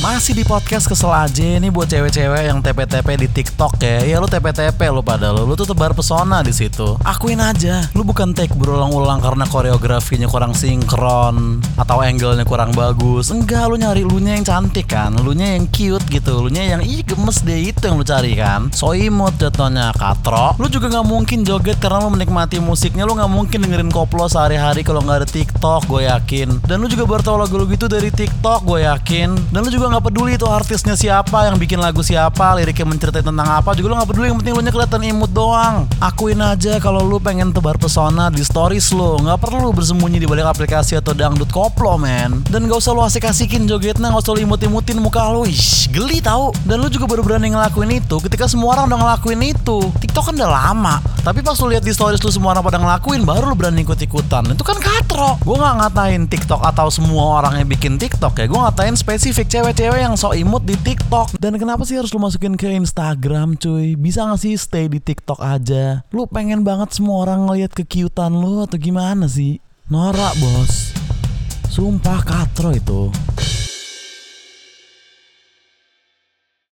Masih di podcast kesel aja nih buat cewek-cewek yang TP-TP di TikTok ya. Ya lu TP-TP lu pada lu, lu tuh tebar pesona di situ. Akuin aja, lu bukan take berulang-ulang karena koreografinya kurang sinkron atau angle-nya kurang bagus. Enggak, lu nyari lu nya yang cantik kan, lu nya yang cute gitu, lu nya yang ih gemes deh itu yang lu cari kan. So imut jatuhnya katro. Lu juga nggak mungkin joget karena lu menikmati musiknya, lu nggak mungkin dengerin koplo sehari-hari kalau nggak ada TikTok, gue yakin. Dan lu juga baru tahu lagu lu gitu dari TikTok, gue yakin. Dan lu juga nggak peduli itu artisnya siapa, yang bikin lagu siapa, liriknya menceritain tentang apa, juga lu nggak peduli. Yang penting nya kelihatan imut doang. Akuin aja kalau lu pengen tebar pesona di stories lu, nggak perlu bersembunyi di balik aplikasi atau dangdut koplo men. Dan gak usah lu asik-asikin jogetnya, gak usah lu imut-imutin muka lu, Ish, geli tau. Dan lu juga baru berani ngelakuin itu ketika semua orang udah ngelakuin itu. TikTok kan udah lama, tapi pas lu lihat di stories lu semua orang pada ngelakuin, baru lu berani ikut-ikutan. Itu kan katro. Gue nggak ngatain TikTok atau semua orang yang bikin TikTok ya. Gue ngatain spesifik cewek-cewek yang sok imut di TikTok. Dan kenapa sih harus lu masukin ke Instagram cuy? Bisa gak sih stay di TikTok aja? Lu pengen banget semua orang ngeliat kekiutan lu atau gimana sih? Norak bos. Sumpah katro itu.